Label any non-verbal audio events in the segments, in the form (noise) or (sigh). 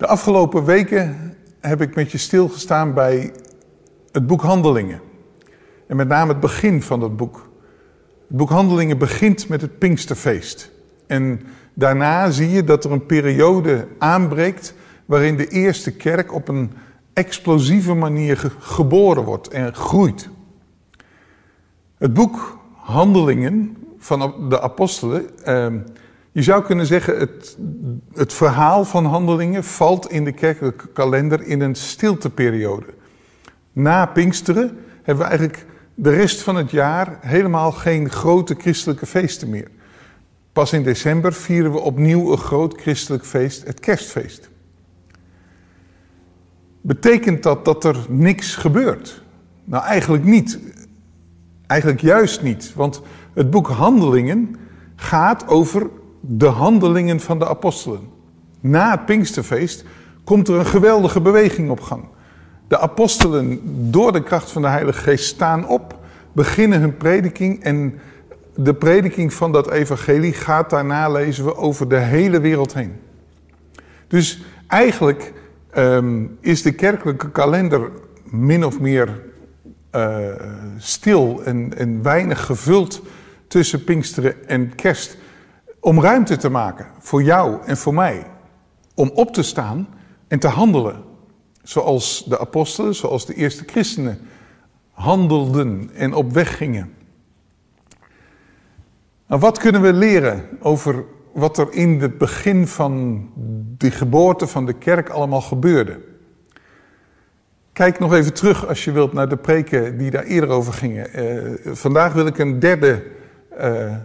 De afgelopen weken heb ik met je stilgestaan bij het boek Handelingen. En met name het begin van dat boek. Het boek Handelingen begint met het Pinksterfeest. En daarna zie je dat er een periode aanbreekt waarin de eerste kerk op een explosieve manier geboren wordt en groeit. Het boek Handelingen van de apostelen, ehm, je zou kunnen zeggen het, het verhaal van Handelingen valt in de kerkelijke kalender in een stilteperiode. Na Pinksteren hebben we eigenlijk de rest van het jaar helemaal geen grote christelijke feesten meer. Pas in december vieren we opnieuw een groot christelijk feest, het kerstfeest. Betekent dat dat er niks gebeurt? Nou, eigenlijk niet. Eigenlijk juist niet. Want het boek Handelingen gaat over de handelingen van de apostelen. Na het Pinksterfeest komt er een geweldige beweging op gang. De apostelen, door de kracht van de Heilige Geest, staan op, beginnen hun prediking en de prediking van dat evangelie gaat daarna, lezen we, over de hele wereld heen. Dus eigenlijk Ehm, is de kerkelijke kalender min of meer uh, stil en, en weinig gevuld tussen Pinksteren en Kerst. Om ruimte te maken voor jou en voor mij. Om op te staan en te handelen. Zoals de apostelen, zoals de eerste christenen handelden en op weg gingen. Nou, wat kunnen we leren over wat er in het begin van de geboorte van de kerk allemaal gebeurde. Kijk nog even terug als je wilt naar de preken die daar eerder over gingen. Uh, vandaag wil ik een derde uh,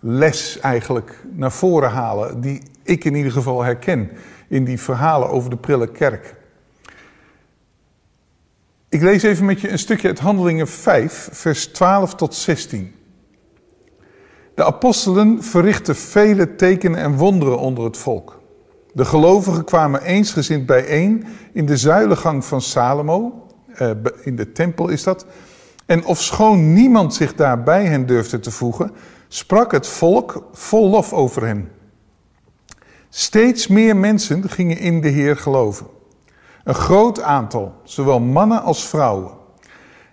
les eigenlijk naar voren halen, die ik in ieder geval herken in die verhalen over de prille kerk. Ik lees even met je een stukje uit Handelingen 5, vers 12 tot 16. De apostelen verrichtten vele tekenen en wonderen onder het volk. De gelovigen kwamen eensgezind bijeen in de zuilengang van Salomo, eh, in de tempel is dat. En ofschoon niemand zich daar bij hen durfde te voegen, sprak het volk vol lof over hen. Steeds meer mensen gingen in de Heer geloven. Een groot aantal, zowel mannen als vrouwen.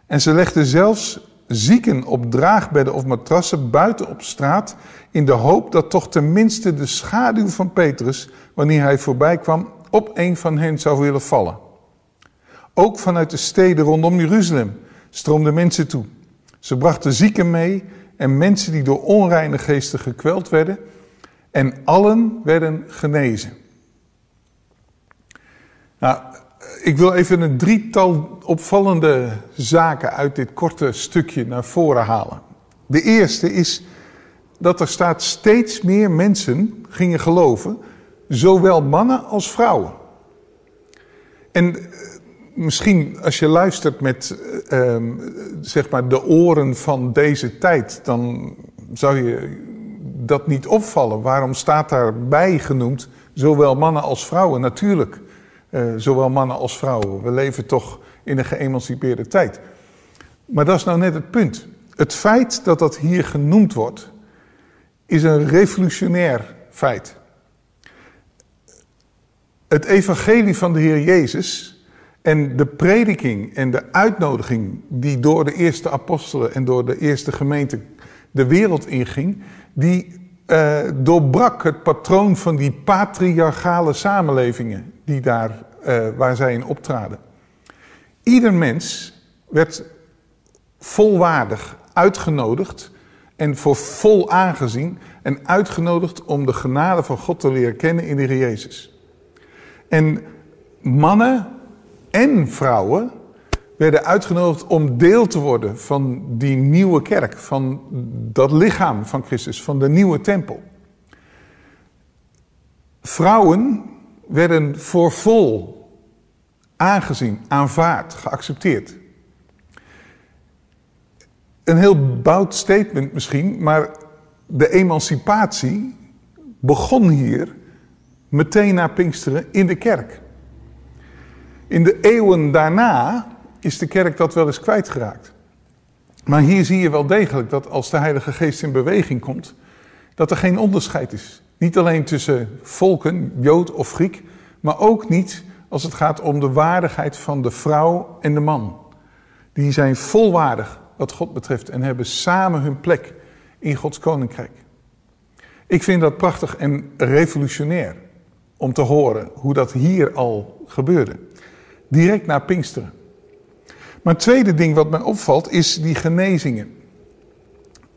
En ze legden zelfs zieken op draagbedden of matrassen buiten op straat, in de hoop dat toch tenminste de schaduw van Petrus, wanneer hij voorbij kwam, op een van hen zou willen vallen. Ook vanuit de steden rondom Jeruzalem stroomden mensen toe. Ze brachten zieken mee en mensen die door onreine geesten gekweld werden, en allen werden genezen. Nou, ik wil even een drietal opvallende zaken uit dit korte stukje naar voren halen. De eerste is dat er staat steeds meer mensen gingen geloven, zowel mannen als vrouwen. En eh, misschien als je luistert met uh, zeg maar de oren van deze tijd, dan zou je dat niet opvallen. Waarom staat daarbij genoemd zowel mannen als vrouwen? Natuurlijk. Uh, zowel mannen als vrouwen. We leven toch in een geëmancipeerde tijd. Maar dat is nou net het punt. Het feit dat dat hier genoemd wordt, is een revolutionair feit. Het evangelie van de Heer Jezus en de prediking en de uitnodiging die door de eerste apostelen en door de eerste gemeente de wereld inging, die uh, doorbrak het patroon van die patriarchale samenlevingen die daar, uh, waar zij in optraden. Ieder mens werd volwaardig uitgenodigd en voor vol aangezien en uitgenodigd om de genade van God te leren kennen in de Heer Jezus. En mannen en vrouwen werden uitgenodigd om deel te worden van die nieuwe kerk, van dat lichaam van Christus, van de nieuwe tempel. Vrouwen werden voor vol aangezien, aanvaard, geaccepteerd. Een heel bout statement misschien, maar de emancipatie begon hier meteen na Pinksteren in de kerk. In de eeuwen daarna is de kerk dat wel eens kwijtgeraakt. Maar hier zie je wel degelijk dat als de Heilige Geest in beweging komt, dat er geen onderscheid is. Niet alleen tussen volken, Jood of Griek, maar ook niet als het gaat om de waardigheid van de vrouw en de man. Die zijn volwaardig wat God betreft en hebben samen hun plek in Gods koninkrijk. Ik vind dat prachtig en revolutionair om te horen hoe dat hier al gebeurde. Direct na Pinksteren. Maar het tweede ding wat mij opvalt is die genezingen.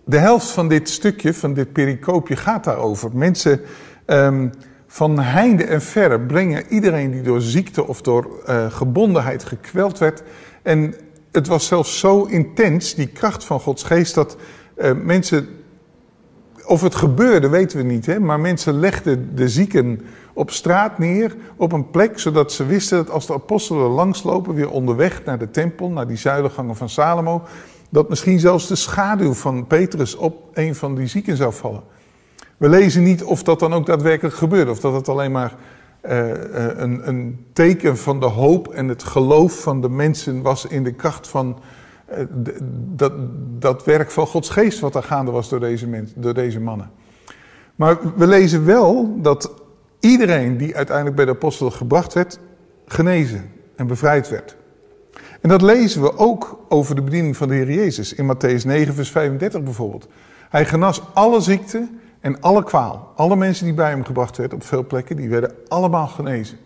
De helft van dit stukje, van dit pericoopje, gaat daarover. Mensen um, van heinde en verre brengen iedereen die door ziekte of door uh, gebondenheid gekweld werd. En het was zelfs zo intens, die kracht van Gods geest, dat uh, mensen. Of het gebeurde, weten we niet, hè, maar mensen legden de zieken op straat neer, op een plek, zodat ze wisten dat als de apostelen langslopen, weer onderweg naar de tempel, naar die zuilengangen van Salomo, dat misschien zelfs de schaduw van Petrus op een van die zieken zou vallen. We lezen niet of dat dan ook daadwerkelijk gebeurde, of dat het alleen maar uh, een, een, teken van de hoop en het geloof van de mensen was in de kracht van de, dat, dat werk van Gods geest wat er gaande was door deze, mensen, door deze mannen. Maar we lezen wel dat iedereen die uiteindelijk bij de apostelen gebracht werd, genezen en bevrijd werd. En dat lezen we ook over de bediening van de Heer Jezus in Matthäus 9, vers 35 bijvoorbeeld. Hij genas alle ziekten en alle kwaal. Alle mensen die bij hem gebracht werden op veel plekken, die werden allemaal genezen.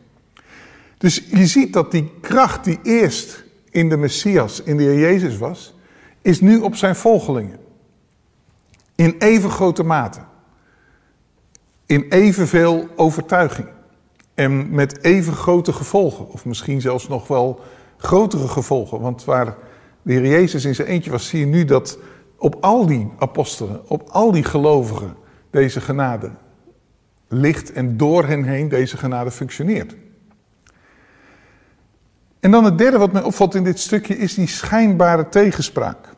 Dus je ziet dat die kracht die eerst in de Messias, in de Heer Jezus was, is nu op zijn volgelingen. In even grote mate. In evenveel overtuiging. En met even grote gevolgen. Of misschien zelfs nog wel grotere gevolgen. Want waar de Heer Jezus in zijn eentje was, zie je nu dat op al die apostelen, op al die gelovigen, deze genade ligt en door hen heen deze genade functioneert. En dan het derde wat mij opvalt in dit stukje is die schijnbare tegenspraak.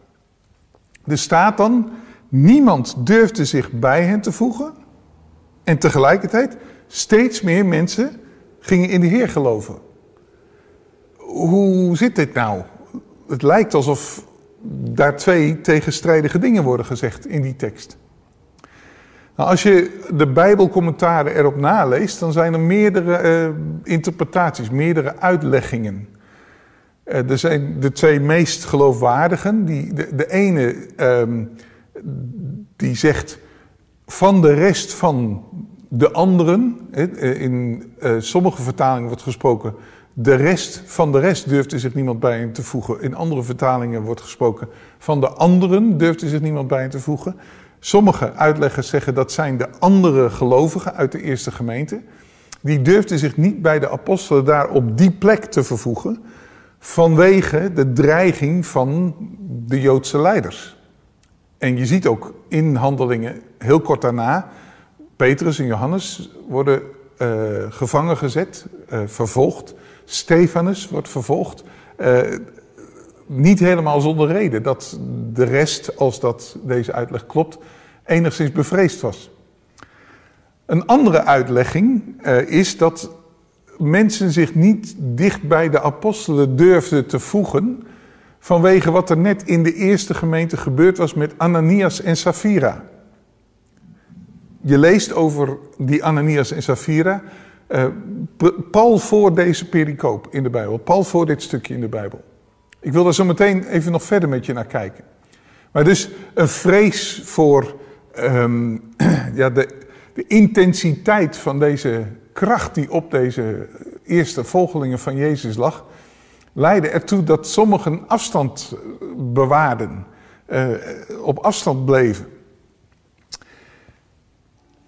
Er staat dan, niemand durfde zich bij hen te voegen. En tegelijkertijd, steeds meer mensen gingen in de Heer geloven. Hoe zit dit nou? Het lijkt alsof daar twee tegenstrijdige dingen worden gezegd in die tekst. Nou, als je de Bijbelcommentaren erop naleest, dan zijn er meerdere uh, interpretaties, meerdere uitleggingen. Uh, er zijn de twee meest geloofwaardigen. Die, de, de ene um, die zegt van de rest van de anderen. In uh, sommige vertalingen wordt gesproken de rest van de rest durfde zich niemand bij hen te voegen. In andere vertalingen wordt gesproken van de anderen durfde zich niemand bij hen te voegen. Sommige uitleggers zeggen dat zijn de andere gelovigen uit de eerste gemeente. Die durfden zich niet bij de apostelen daar op die plek te vervoegen. Vanwege de dreiging van de Joodse leiders. En je ziet ook in handelingen heel kort daarna. Petrus en Johannes worden uh, gevangen gezet, uh, vervolgd. Stefanus wordt vervolgd. Uh, niet helemaal zonder reden dat de rest, als dat deze uitleg klopt, enigszins bevreesd was. Een andere uitlegging is dat mensen zich niet dicht bij de apostelen durfden te voegen vanwege wat er net in de eerste gemeente gebeurd was met Ananias en Safira. Je leest over die Ananias en Safira. Uh, Paul voor deze pericoop in de Bijbel. Paul voor dit stukje in de Bijbel. Ik wil daar zo meteen even nog verder met je naar kijken. Maar dus een vrees voor um, (clears throat) ja, de, de intensiteit van deze kracht die op deze eerste volgelingen van Jezus lag, leidde ertoe dat sommigen afstand bewaarden, uh, op afstand bleven.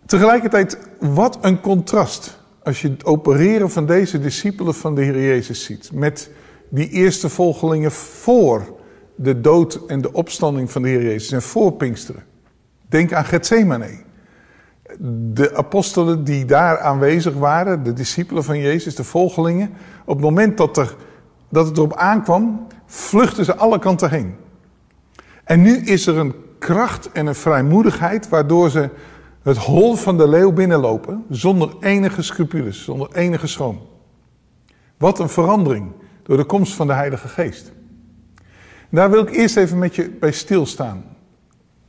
Tegelijkertijd, wat een contrast als je het opereren van deze discipelen van de Heer Jezus ziet. Met die eerste volgelingen voor de dood en de opstanding van de Heer Jezus en voor Pinksteren. Denk aan Gethsemane. De apostelen die daar aanwezig waren, de discipelen van Jezus, de volgelingen. Op het moment dat, er, dat het erop aankwam, vluchtten ze alle kanten heen. En nu is er een kracht en een vrijmoedigheid waardoor ze het hol van de leeuw binnenlopen zonder enige scrupules, zonder enige schroom. Wat een verandering door de komst van de Heilige Geest. daar wil ik eerst even met je bij stilstaan.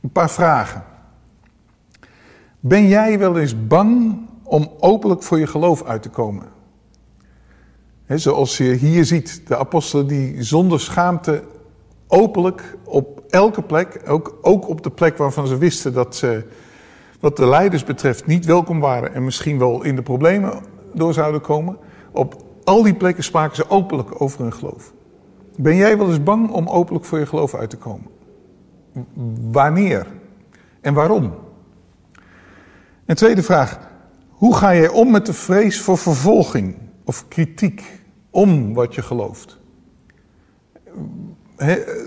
Een paar vragen. Ben jij wel eens bang om openlijk voor je geloof uit te komen? zoals je hier ziet, de apostelen die zonder schaamte openlijk op elke plek, ook, ook op de plek waarvan ze wisten dat ze, wat de leiders betreft, niet welkom waren en misschien wel in de problemen door zouden komen, op al die plekken spraken ze openlijk over hun geloof. Ben jij wel eens bang om openlijk voor je geloof uit te komen? Wanneer en waarom? En tweede vraag, hoe ga jij om met de vrees voor vervolging of kritiek om wat je gelooft?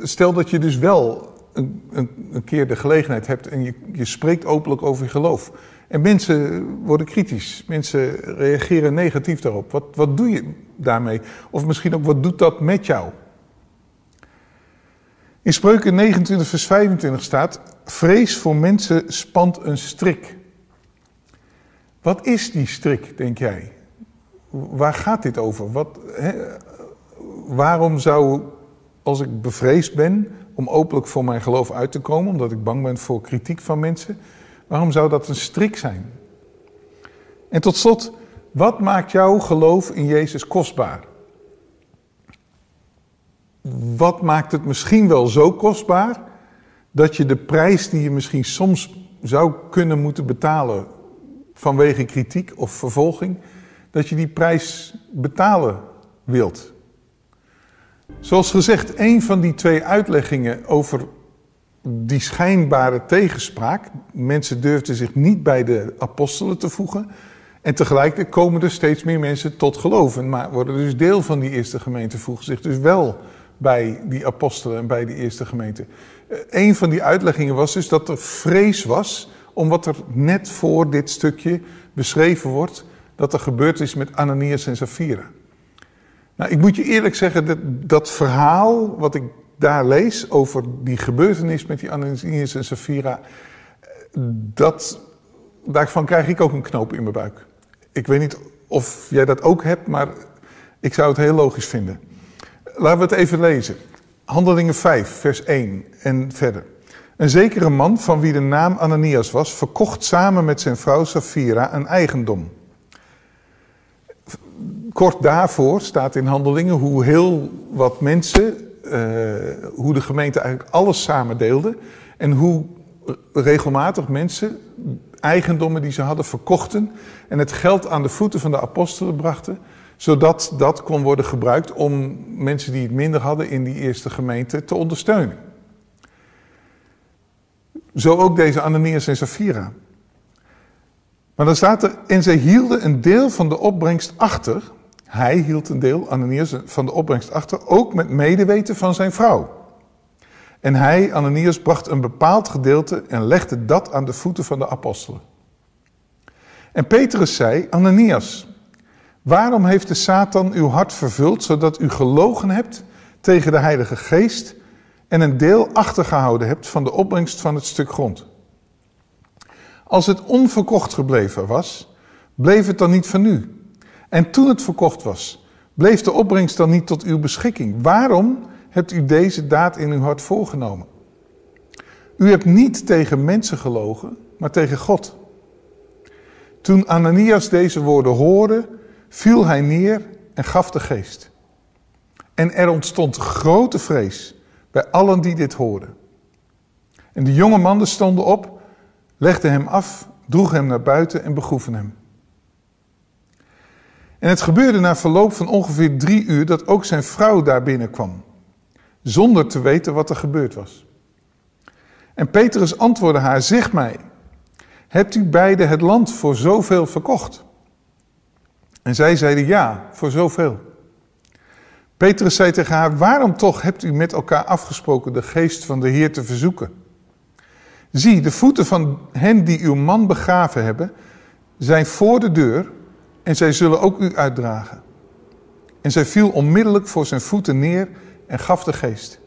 stel dat je dus wel een, een, keer de gelegenheid hebt en je, spreekt openlijk over je geloof. En mensen worden kritisch, mensen reageren negatief daarop. Wat, wat doe je daarmee? Of misschien ook, wat doet dat met jou? In Spreuken 29, vers 25 staat: Vrees voor mensen spant een strik. Wat is die strik, denk jij? Waar gaat dit over? Wat, waarom zou, als ik bevreesd ben om openlijk voor mijn geloof uit te komen, omdat ik bang ben voor kritiek van mensen, waarom zou dat een strik zijn? En tot slot, wat maakt jouw geloof in Jezus kostbaar? Wat maakt het misschien wel zo kostbaar dat je de prijs die je misschien soms zou kunnen moeten betalen vanwege kritiek of vervolging, dat je die prijs betalen wilt. Zoals gezegd, een van die twee uitleggingen over die schijnbare tegenspraak, mensen durfden zich niet bij de apostelen te voegen, en tegelijkertijd komen er steeds meer mensen tot geloven, maar worden dus deel van die eerste gemeente, voegen zich dus wel bij die apostelen en bij die eerste gemeente. Eh, een van die uitleggingen was dus dat er vrees was om wat er net voor dit stukje beschreven wordt, dat er gebeurd is met Ananias en Safira. Nou, ik moet je eerlijk zeggen, dat, dat verhaal wat ik daar lees over die gebeurtenis met die Ananias en Safira, dat, daarvan krijg ik ook een knoop in mijn buik. Ik weet niet of jij dat ook hebt, maar ik zou het heel logisch vinden. Laten we het even lezen. Handelingen 5, vers 1 en verder. Een zekere man van wie de naam Ananias was, verkocht samen met zijn vrouw Safira een eigendom. Kort daarvoor staat in handelingen hoe heel wat mensen, uh, hoe de gemeente eigenlijk alles samen deelde. En hoe regelmatig mensen eigendommen die ze hadden verkochten en het geld aan de voeten van de apostelen brachten zodat dat kon worden gebruikt om mensen die het minder hadden in die eerste gemeente te ondersteunen. Zo ook deze Ananias en Safira. Maar dan staat er, en zij hielden een deel van de opbrengst achter. Hij hield een deel, Ananias, van de opbrengst achter, ook met medeweten van zijn vrouw. En hij, Ananias, bracht een bepaald gedeelte en legde dat aan de voeten van de apostelen. En Petrus zei, Ananias, waarom heeft de Satan uw hart vervuld, zodat u gelogen hebt tegen de Heilige Geest en een deel achtergehouden hebt van de opbrengst van het stuk grond. Als het onverkocht gebleven was, bleef het dan niet van u. En toen het verkocht was, bleef de opbrengst dan niet tot uw beschikking. Waarom hebt u deze daad in uw hart voorgenomen? U hebt niet tegen mensen gelogen, maar tegen God. Toen Ananias deze woorden hoorde, viel hij neer en gaf de geest. En er ontstond grote vrees bij allen die dit hoorden. En de jonge mannen stonden op, legden hem af, droegen hem naar buiten en begroeven hem. En het gebeurde na verloop van ongeveer drie uur dat ook zijn vrouw daar binnenkwam, zonder te weten wat er gebeurd was. En Petrus antwoordde haar, zeg mij, hebt u beide het land voor zoveel verkocht? En zij zeiden ja, voor zoveel. Petrus zei tegen haar, waarom toch hebt u met elkaar afgesproken de geest van de Heer te verzoeken? Zie, de voeten van hen die uw man begraven hebben, zijn voor de deur en zij zullen ook u uitdragen. En zij viel onmiddellijk voor zijn voeten neer en gaf de geest.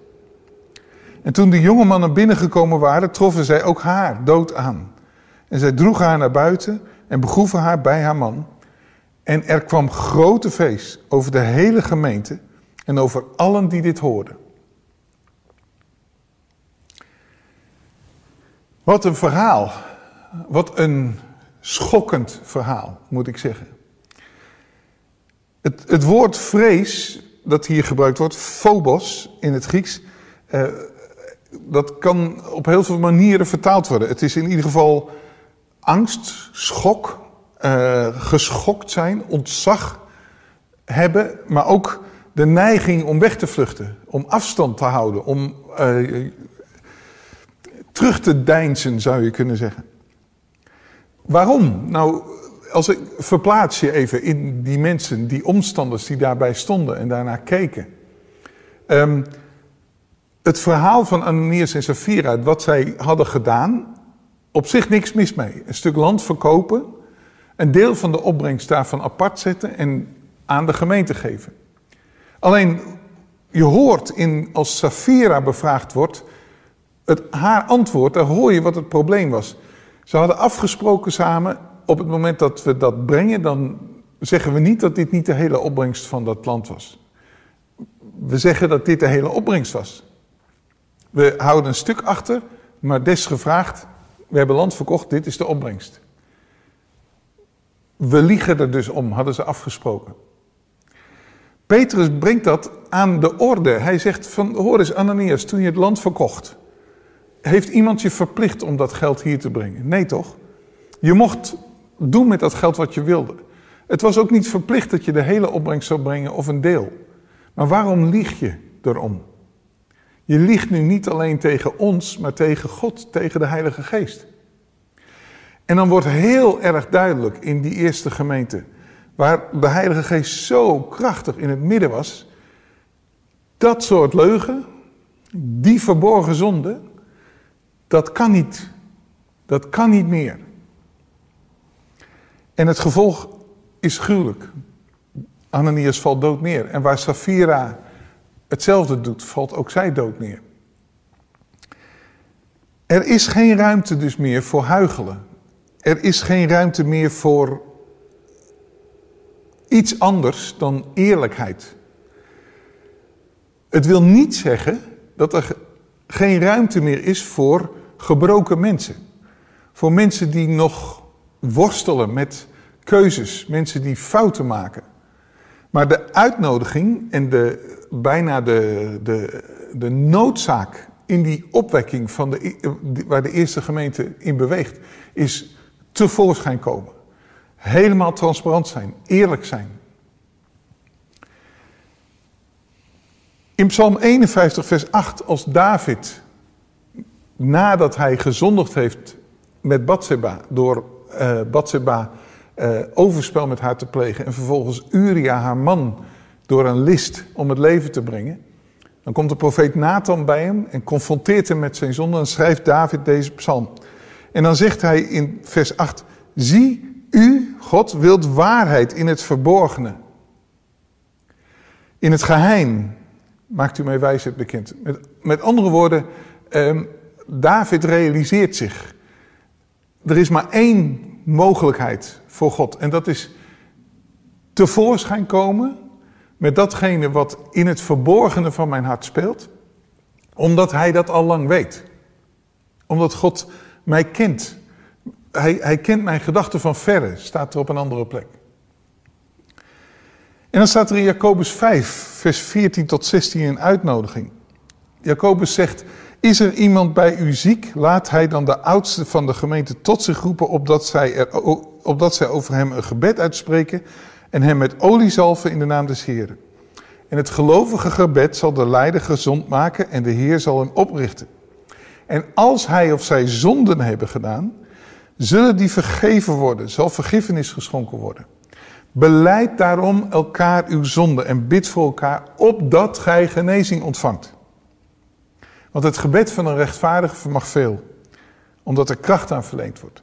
En toen de jonge mannen binnengekomen waren, troffen zij ook haar dood aan. En zij droegen haar naar buiten en begroeven haar bij haar man. En er kwam grote vrees over de hele gemeente en over allen die dit hoorden. Wat een verhaal. Wat een schokkend verhaal, moet ik zeggen. Het, het woord vrees dat hier gebruikt wordt, phobos in het Grieks, uh, dat kan op heel veel manieren vertaald worden. Het is in ieder geval angst, schok, uh, geschokt zijn, ontzag hebben, maar ook de neiging om weg te vluchten, om afstand te houden, om uh, terug te deinzen, zou je kunnen zeggen. Waarom? Nou, als ik verplaats je even in die mensen, die omstanders die daarbij stonden en daarnaar keken. Um, het verhaal van Ananias en Safira, wat zij hadden gedaan, op zich niks mis mee. Een stuk land verkopen, een deel van de opbrengst daarvan apart zetten en aan de gemeente geven. Alleen, je hoort in, als Safira bevraagd wordt, het, haar antwoord, daar hoor je wat het probleem was. Ze hadden afgesproken samen, op het moment dat we dat brengen, dan zeggen we niet dat dit niet de hele opbrengst van dat land was. We zeggen dat dit de hele opbrengst was. We houden een stuk achter, maar desgevraagd, we hebben land verkocht, dit is de opbrengst. We liegen er dus om, hadden ze afgesproken. Petrus brengt dat aan de orde. Hij zegt van, hoor eens Ananias, toen je het land verkocht, heeft iemand je verplicht om dat geld hier te brengen? Nee toch? Je mocht doen met dat geld wat je wilde. Het was ook niet verplicht dat je de hele opbrengst zou brengen of een deel. Maar waarom lieg je erom? Je liegt nu niet alleen tegen ons, maar tegen God, tegen de Heilige Geest. En dan wordt heel erg duidelijk in die eerste gemeente, waar de Heilige Geest zo krachtig in het midden was, dat soort leugen, die verborgen zonde, dat kan niet. Dat kan niet meer. En het gevolg is gruwelijk. Ananias valt dood neer. En waar Safira hetzelfde doet, valt ook zij dood neer. Er is geen ruimte dus meer voor huigelen. Er is geen ruimte meer voor iets anders dan eerlijkheid. Het wil niet zeggen dat er geen ruimte meer is voor gebroken mensen. Voor mensen die nog worstelen met keuzes, mensen die fouten maken. Maar de uitnodiging en de, bijna de, de, de noodzaak in die opwekking van de, waar de eerste gemeente in beweegt, is tevoorschijn komen. Helemaal transparant zijn, eerlijk zijn. In Psalm 51, vers 8, als David, nadat hij gezondigd heeft met Bathseba, door uh, Bathseba uh, overspel met haar te plegen en vervolgens Uria, haar man, door een list om het leven te brengen. Dan komt de profeet Nathan bij hem en confronteert hem met zijn zonde en schrijft David deze psalm. En dan zegt hij in vers 8, zie u, God, wilt waarheid in het verborgene. In het geheim maakt u mij wijsheid bekend. Met, met andere woorden, eh, David realiseert zich. Er is maar één mogelijkheid voor God. En dat is tevoorschijn komen met datgene wat in het verborgene van mijn hart speelt. Omdat Hij dat al lang weet. Omdat God mij kent. Hij, hij kent mijn gedachten van verre, staat er op een andere plek. En dan staat er in Jacobus 5, vers 14 tot 16 een uitnodiging. Jacobus zegt, is er iemand bij u ziek, laat hij dan de oudste van de gemeente tot zich roepen, opdat zij, er, opdat zij over hem een gebed uitspreken en hem met olie zalven in de naam des Heeren. En het gelovige gebed zal de leider gezond maken en de Heer zal hem oprichten. En als hij of zij zonden hebben gedaan, zullen die vergeven worden, zal vergiffenis geschonken worden. Beleid daarom elkaar uw zonde en bid voor elkaar, opdat gij genezing ontvangt. Want het gebed van een rechtvaardige vermag veel, omdat er kracht aan verleend wordt.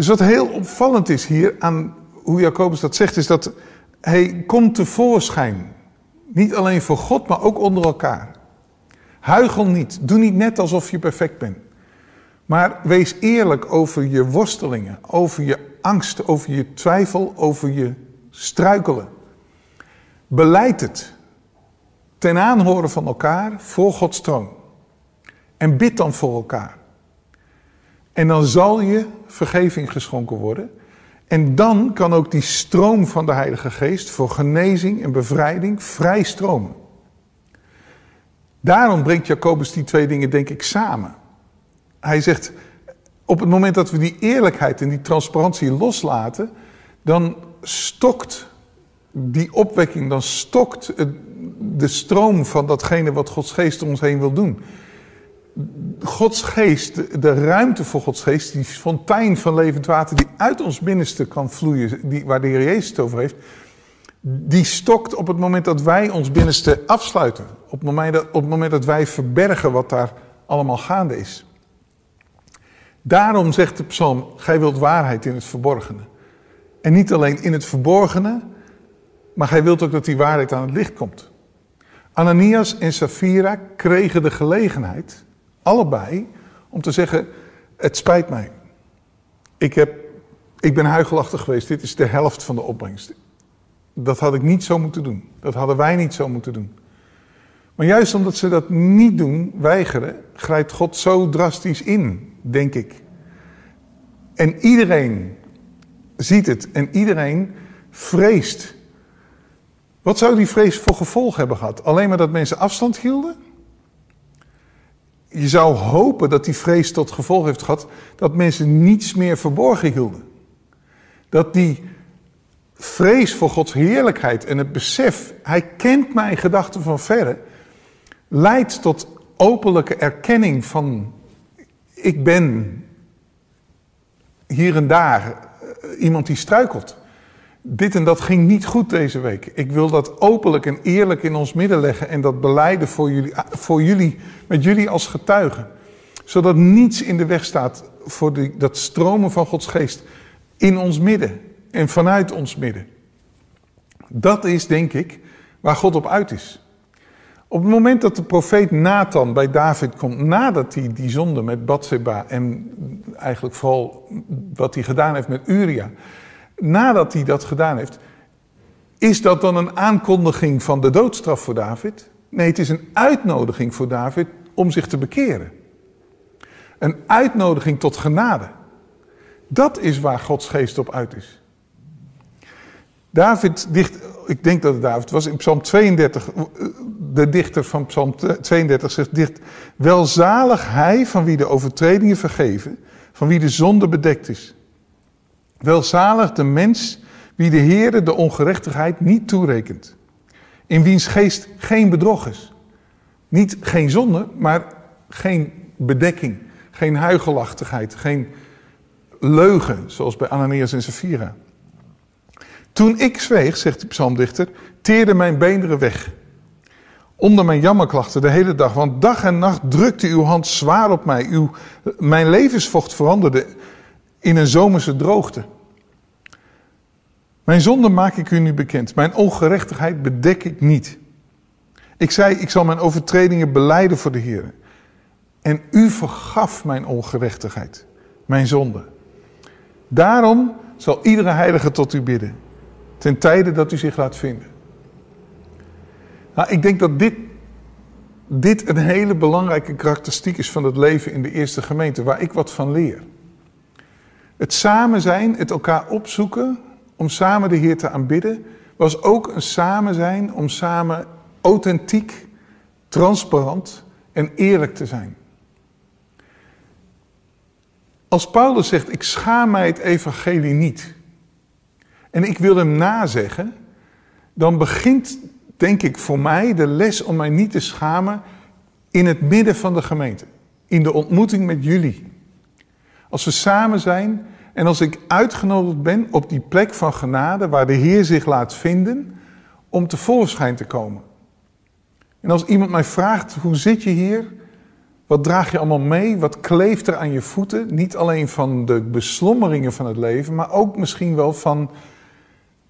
Dus wat heel opvallend is hier aan hoe Jacobus dat zegt, is dat hij komt tevoorschijn. Niet alleen voor God, maar ook onder elkaar. Huigel niet. Doe niet net alsof je perfect bent. Maar wees eerlijk over je worstelingen, over je angst, over je twijfel, over je struikelen. Beleid het ten aanhoren van elkaar voor Gods troon. En bid dan voor elkaar. En dan zal je vergeving geschonken worden. En dan kan ook die stroom van de Heilige Geest voor genezing en bevrijding vrij stromen. Daarom brengt Jacobus die twee dingen, denk ik, samen. Hij zegt, op het moment dat we die eerlijkheid en die transparantie loslaten, dan stokt die opwekking, dan stokt de stroom van datgene wat Gods geest om ons heen wil doen. Gods geest, de ruimte voor Gods geest, die fontein van levend water die uit ons binnenste kan vloeien, die, waar de Heer Jezus het over heeft, die stokt op het moment dat wij ons binnenste afsluiten. Op het moment dat, op het moment dat wij verbergen wat daar allemaal gaande is. Daarom zegt de psalm, gij wilt waarheid in het verborgene. En niet alleen in het verborgene, maar gij wilt ook dat die waarheid aan het licht komt. Ananias en Safira kregen de gelegenheid, allebei, om te zeggen: Het spijt mij. Ik, heb, ik ben huigelachtig geweest, dit is de helft van de opbrengst. Dat had ik niet zo moeten doen. Dat hadden wij niet zo moeten doen. Maar juist omdat ze dat niet doen, weigeren, grijpt God zo drastisch in, denk ik. En iedereen ziet het en iedereen vreest. Wat zou die vrees voor gevolg hebben gehad? Alleen maar dat mensen afstand hielden? Je zou hopen dat die vrees tot gevolg heeft gehad dat mensen niets meer verborgen hielden. Dat die vrees voor Gods heerlijkheid en het besef, Hij kent mijn gedachten van verre, leidt tot openlijke erkenning van ik ben hier en daar eh, iemand die struikelt. Dit en dat ging niet goed deze week. Ik wil dat openlijk en eerlijk in ons midden leggen en dat beleiden voor jullie, voor jullie met jullie als getuigen. Zodat niets in de weg staat voor die, dat stromen van Gods geest in ons midden en vanuit ons midden. Dat is, denk ik, waar God op uit is. Op het moment dat de profeet Nathan bij David komt, nadat hij die zonde met Bathseba en eigenlijk vooral wat hij gedaan heeft met Uria, nadat hij dat gedaan heeft, is dat dan een aankondiging van de doodstraf voor David? Nee, het is een uitnodiging voor David om zich te bekeren. Een uitnodiging tot genade. Dat is waar Gods geest op uit is. David dicht, ik denk dat het David was, in Psalm 32, de dichter van Psalm 32 zegt dicht, welzalig hij van wie de overtredingen vergeven, van wie de zonde bedekt is. Welzalig de mens wie de Heere de ongerechtigheid niet toerekent. In wiens geest geen bedrog is. Niet geen zonde, maar geen bedekking, geen huigelachtigheid, geen leugen, zoals bij Ananias en Sapphira. Toen ik zweeg, zegt de psalmdichter, teerde mijn beenderen weg. Onder mijn jammerklachten de hele dag, want dag en nacht drukte uw hand zwaar op mij. Uw, mijn levensvocht veranderde in een zomerse droogte. Mijn zonde maak ik u nu bekend. Mijn ongerechtigheid bedek ik niet. Ik zei, ik zal mijn overtredingen beleiden voor de Heer. En u vergaf mijn ongerechtigheid, mijn zonde. Daarom zal iedere heilige tot u bidden, ten tijde dat u zich laat vinden. Nou, ik denk dat dit, dit een hele belangrijke karakteristiek is van het leven in de eerste gemeente, waar ik wat van leer. Het samen zijn, het elkaar opzoeken om samen de Heer te aanbidden, was ook een samen zijn om samen authentiek, transparant en eerlijk te zijn. Als Paulus zegt, ik schaam mij het evangelie niet en ik wil hem nazeggen, dan begint, denk ik, voor mij de les om mij niet te schamen in het midden van de gemeente, in de ontmoeting met jullie. Als we samen zijn en als ik uitgenodigd ben op die plek van genade waar de Heer zich laat vinden om tevoorschijn te komen. En als iemand mij vraagt, hoe zit je hier? Wat draag je allemaal mee? Wat kleeft er aan je voeten? Niet alleen van de beslommeringen van het leven, maar ook misschien wel van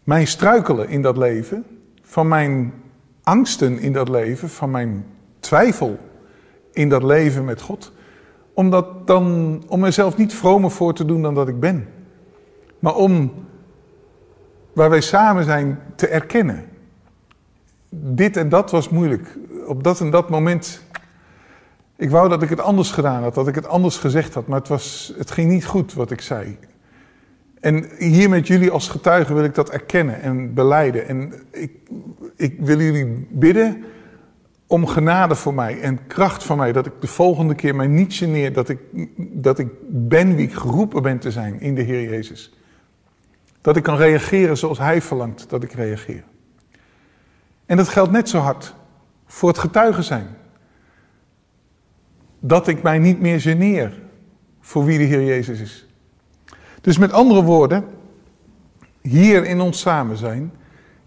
mijn struikelen in dat leven, van mijn angsten in dat leven, van mijn twijfel in dat leven met God om, dat dan, om mezelf niet vromer voor te doen dan dat ik ben. Maar om waar wij samen zijn te erkennen. Dit en dat was moeilijk. Op dat en dat moment. Ik wou dat ik het anders gedaan had, dat ik het anders gezegd had, maar het, was, het ging niet goed wat ik zei. En hier met jullie als getuigen wil ik dat erkennen en beleiden. En ik, ik wil jullie bidden om genade voor mij en kracht voor mij. Dat ik de volgende keer mij niet geneer dat ik, dat ik ben wie ik geroepen ben te zijn in de Heer Jezus. Dat ik kan reageren zoals Hij verlangt dat ik reageer. En dat geldt net zo hard voor het getuigen zijn. Dat ik mij niet meer geneer voor wie de Heer Jezus is. Dus met andere woorden, hier in ons samen zijn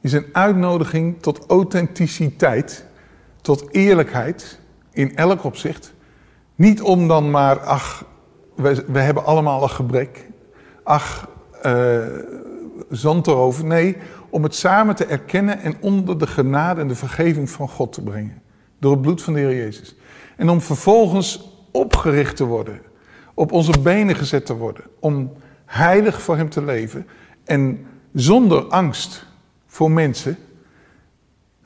is een uitnodiging tot authenticiteit, tot eerlijkheid in elk opzicht. Niet om dan maar, ach, we, we hebben allemaal een gebrek. Ach, uh, zand erover. Nee, om het samen te erkennen en onder de genade en de vergeving van God te brengen. Door het bloed van de Heer Jezus. En om vervolgens opgericht te worden. Op onze benen gezet te worden. Om heilig voor Hem te leven. En zonder angst voor mensen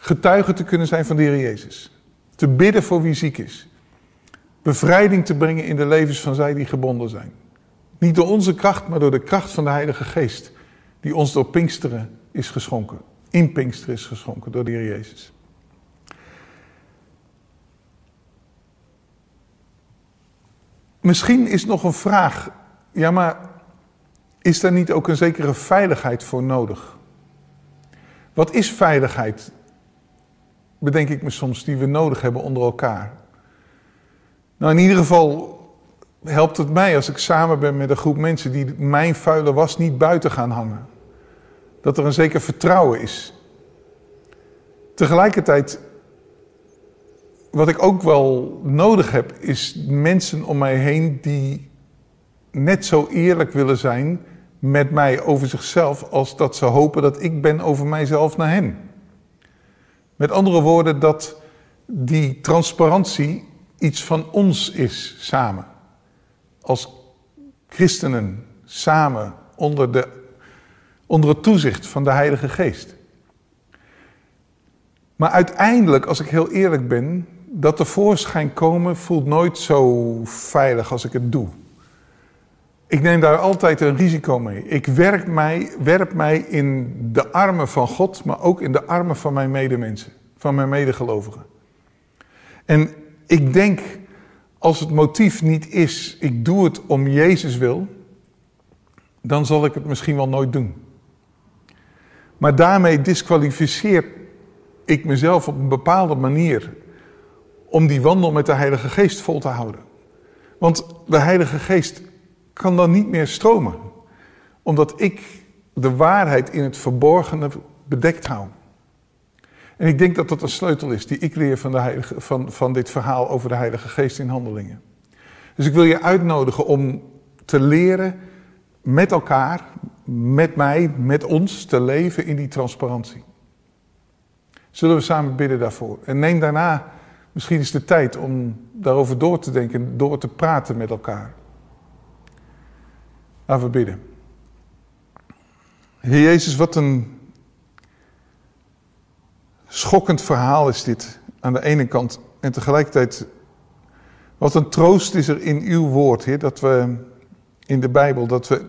getuige te kunnen zijn van de Heer Jezus. Te bidden voor wie ziek is. Bevrijding te brengen in de levens van zij die gebonden zijn. Niet door onze kracht, maar door de kracht van de Heilige Geest. Die ons door Pinksteren is geschonken. In Pinksteren is geschonken door de Jezus. Misschien is nog een vraag. Ja, maar is daar niet ook een zekere veiligheid voor nodig? Wat is veiligheid? Bedenk ik me soms, die we nodig hebben onder elkaar. Nou, in ieder geval helpt het mij als ik samen ben met een groep mensen die mijn vuile was niet buiten gaan hangen. Dat er een zeker vertrouwen is. Tegelijkertijd, wat ik ook wel nodig heb, is mensen om mij heen die net zo eerlijk willen zijn met mij over zichzelf als dat ze hopen dat ik ben over mijzelf naar hen. Met andere woorden, dat die transparantie iets van ons is samen. Als christenen samen onder, de, onder het toezicht van de Heilige Geest. Maar uiteindelijk, als ik heel eerlijk ben, dat tevoorschijn komen voelt nooit zo veilig als ik het doe. Ik neem daar altijd een risico mee. Ik werk mij, werp mij in de armen van God, maar ook in de armen van mijn medemensen, van mijn medegelovigen. En ik denk, als het motief niet is, ik doe het om Jezus wil, dan zal ik het misschien wel nooit doen. Maar daarmee disqualificeer ik mezelf op een bepaalde manier om die wandel met de Heilige Geest vol te houden. Want de Heilige Geest kan dan niet meer stromen. Omdat ik de waarheid in het verborgene bedekt hou. En ik denk dat dat een sleutel is die ik leer van, de heilige, van, van dit verhaal over de Heilige Geest in handelingen. Dus ik wil je uitnodigen om te leren met elkaar, met mij, met ons, te leven in die transparantie. Zullen we samen bidden daarvoor? En neem daarna misschien eens de tijd om daarover door te denken, door te praten met elkaar. Laten we bidden. Heer Jezus, wat een schokkend verhaal is dit aan de ene kant. En tegelijkertijd, wat een troost is er in uw woord, Heer, dat we in de Bijbel, dat we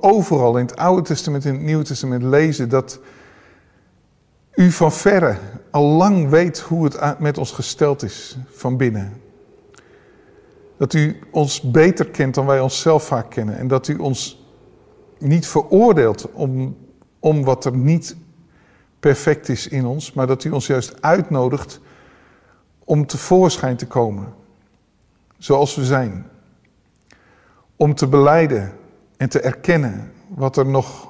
overal in het Oude Testament en het Nieuwe Testament lezen dat u van verre al lang weet hoe het met ons gesteld is van binnen. Dat u ons beter kent dan wij onszelf vaak kennen. En dat u ons niet veroordeelt om, om wat er niet perfect is in ons, maar dat u ons juist uitnodigt om tevoorschijn te komen, zoals we zijn. Om te beleiden en te erkennen wat er nog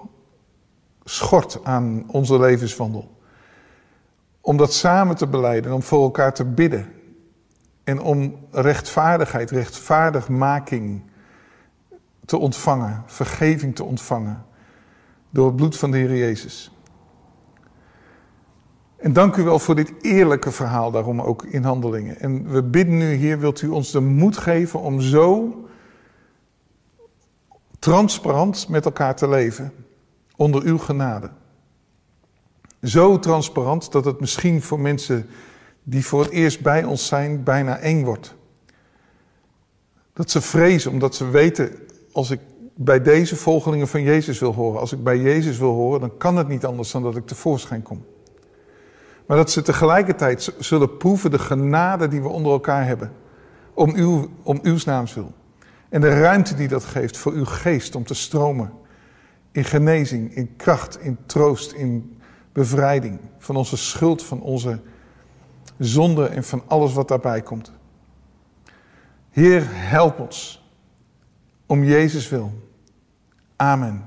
schort aan onze levenswandel. Om dat samen te beleiden, om voor elkaar te bidden en om rechtvaardigheid, rechtvaardigmaking te ontvangen, vergeving te ontvangen door het bloed van de Heer Jezus. En dank u wel voor dit eerlijke verhaal, daarom ook in handelingen. En we bidden nu, Heer, wilt u ons de moed geven om zo transparant met elkaar te leven onder uw genade. Zo transparant dat het misschien voor mensen die voor het eerst bij ons zijn bijna eng wordt. Dat ze vrezen omdat ze weten, als ik bij deze volgelingen van Jezus wil horen. Als ik bij Jezus wil horen, dan kan het niet anders dan dat ik tevoorschijn kom. Maar dat ze tegelijkertijd zullen proeven de genade die we onder elkaar hebben. Om, uw, om uw naams wil. En de ruimte die dat geeft voor uw geest om te stromen. In genezing, in kracht, in troost, in bevrijding. Van onze schuld, van onze zonde en van alles wat daarbij komt. Heer, help ons. Om Jezus wil. Amen.